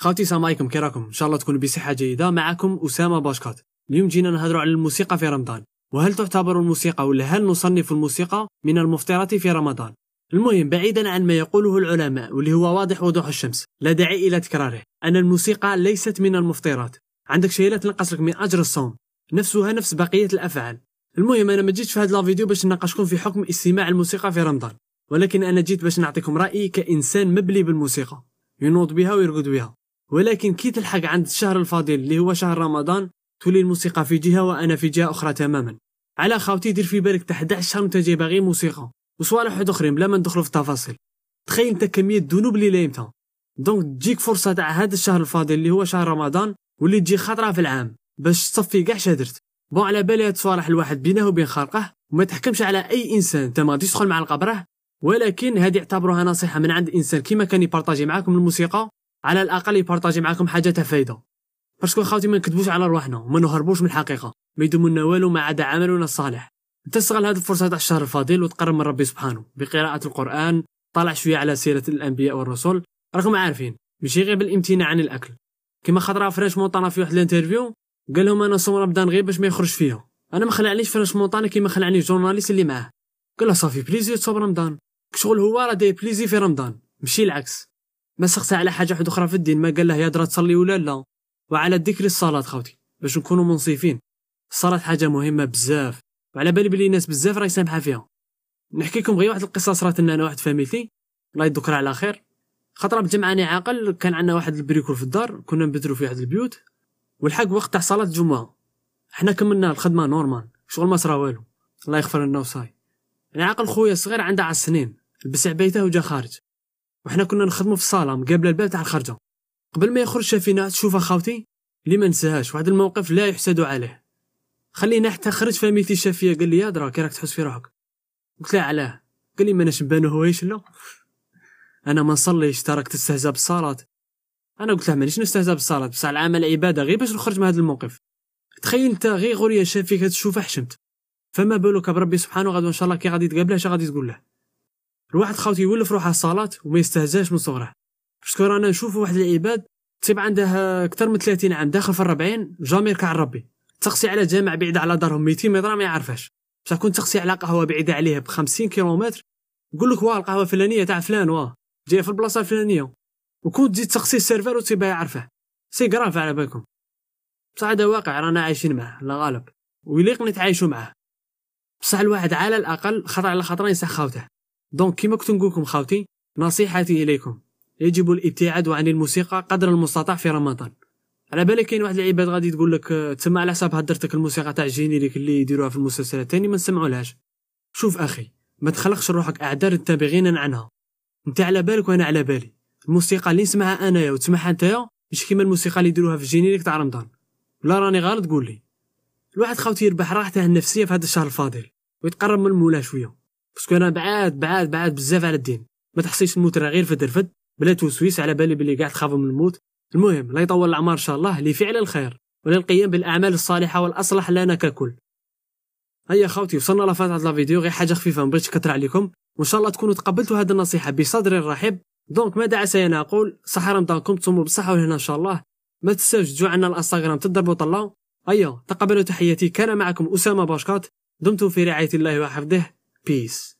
خاوتي السلام عليكم كي راكم؟ إن شاء الله تكونوا بصحة جيدة. معكم أسامة باشكات. اليوم جينا نهضروا على الموسيقى في رمضان. وهل تعتبر الموسيقى ولا هل نصنف الموسيقى من المفطرات في رمضان؟ المهم بعيدا عن ما يقوله العلماء واللي هو واضح وضوح الشمس لا داعي إلى تكراره. أن الموسيقى ليست من المفطرات. عندك شيء لا تنقص لك من أجر الصوم. نفسها نفس بقية الأفعال. المهم أنا ما جيتش في هذا الفيديو باش نناقشكم في حكم استماع الموسيقى في رمضان. ولكن أنا جيت باش نعطيكم رأيي كإنسان مبلي بالموسيقى. ينوض بها ويرقد بها. ولكن كي تلحق عند الشهر الفضيل اللي هو شهر رمضان تولي الموسيقى في جهة وأنا في جهة أخرى تماما. علاه خاوتي دير في بالك تحت 11 شهر جاي باغي موسيقى وصوالح واحد أخرين بلا ما ندخلوا في التفاصيل. تخيل أنت كمية الذنوب اللي لايمتها donc تجيك فرصة تاع هذا الشهر الفاضل اللي هو شهر رمضان واللي تجي خطرة في العام باش تصفي كاع شادرت bon على بالي هاد الصوالح الواحد بينه وبين خلقه وما تحكمش على أي إنسان انت ما غاديش تدخل مع القبره ولكن هذه اعتبروها نصيحة من عند إنسان كيما كان ي partager معاكم الموسيقى. على الأقل ي partager معاكم حاجة تاع فايده parce que خاوتي ما نكذبوش على رواحنا وما نهربوش من الحقيقة. ما يدوم لنا والو ما عدا عملنا الصالح. تستغل هذه الفرصة تاع الشهر الفضيل وتقرب من ربي سبحانه. بقراءة القرآن طالع شوية على سيرة الأنبياء والرسل. راكم عارفين ماشي غير بالإمتناع عن الأكل. كما خطره French Montana في واحد ال interview قال لهم أنا صوم رمضان غير باش ما يخرج فيها أنا ما خلعنيش French Montana كيما خلعني ال journaliste اللي معاه. قال له ça fait plaisir تصوم رمضان. شغل هو راه داير plaisir في رمضان. ماشي العكس. سقسى على حاجة واحدة أخرى في الدين ما قال له يا درا تصلي ولا لا؟ وعلى ذكر الصلاة خوتي باش نكونوا منصفين. الصلاة حاجة مهمة بزاف. وعلى بالي بلي الناس بزاف راهي سامحه فيها. نحكي لكم غير واحد القصة صرات لنا أنا واحد فاميلتي الله يذكرها على خير. خطرة بجمعاني عاقل كان عندنا واحد ال bricole في الدار كنا نبدلوا في واحد البيوت. والحق وقت تاع صلاة الجمعة حنا كملنا الخدمة normal شغل ما صرا والو. الله يغفر لنا وصاي. يعني عاقل خويا الصغير عنده عشر سنين لبس عبايته وجا خارج. وحنا كنا نخدموا في الصالة مقابله الباب تاع الخرجة. قبل ما يخرج شافينا تشوف أخاوتي؟ اللي ما نساهاش واحد الموقف لا يحسد عليه. خلينا حتى خرج فاميلتي شافية؟ قال لي يا درا كي راك تحس في روحك. قلت له علاه. قال لي ما أنا شبانو هو لا. أنا ما نصليش تراك تستهزأ بالصلاه أنا قلت له مانيش نستهزأ بالصلاه بصح العمل عبادة غير باش نخرج من هذا الموقف. تخيل أنت غير خويا شاف فيك تشوف حشمت. فما بالك بربي سبحانه غادي إن شاء الله كي غادي تقابله اش غادي تقول له. الواحد خاوتي يولف روحه الصلاه وما يستهزاش من صغره. parce que رانا نشوفوا واحد العباد type عنده أكثر من 30 عام داخل في الربعين jamais يركع ربي. تسقسيه على جامع بعيد على دارهم 200 متر ما يعرفهاش. بصح كنت تسقسيه على قهوة بعيدة عليه ب 50 كيلومتر يقول لك واه القهوة الفلانية تاع فلان واه جاية في البلاصة الفلانية. وكنت تزيد تسقسي ال serveur وتبقى يعرفه. c'est grave على بالكم. بصح هذا واقع رانا عايشين معاه الله غالب. ويليق نتعايشوا معاه بصح الواحد على الأقل خطر على خطره ينصح خاوته. donc كيما كنت نقول لكم خاوتي نصيحتي إليكم. يجب الابتعاد عن الموسيقى قدر المستطاع في رمضان. على بالك كاين واحد العباد غادي تقول لك تسمع على حساب هدرتك الموسيقى تاع ال générique اللي يديروها في المسلسلات الثاني ما نسمعولهاش. شوف أخي ما تخلقش روحك اعذار انت بغينا عنها. أنت على بالك وأنا على بالي. الموسيقى اللي نسمعها انايا وتسمعها نتايا مش كيما الموسيقى اللي يديروها في الجينيريك تاع رمضان. لا راني غلط قول لي. الواحد خاوتي يربح راحته النفسية في هذا الشهر الفاضل ويتقرب من المولى شوية. باسكو أنا بعاد بعاد بعاد بزاف على الدين. ما تحسيش الموت راه غير في درفد بلا توسويس على بالي بلي قاعد تخاف من الموت. المهم لا يطول الاعمار إن شاء الله لفعل الخير وللقيام بالأعمال الصالحة والأصلح لنا ككل هيا خوتي وصلنا لفتره لا فيديو غير حاجة خفيفة ما بغيتش كثر عليكم. وإن شاء الله تكونوا تقبلتوا هذه النصيحة بصدر رحب. دونك ماذا عسى أنا أقول؟ صحة رمضانكم تصوموا بالصحه والهنا إن شاء الله. ما تنساوش تجوا عندنا الانستغرام تضربوا طلا هيا تقبلوا تحياتي. كان معكم أسامة باشكات دمتم في رعاية الله وحفظه. Peace.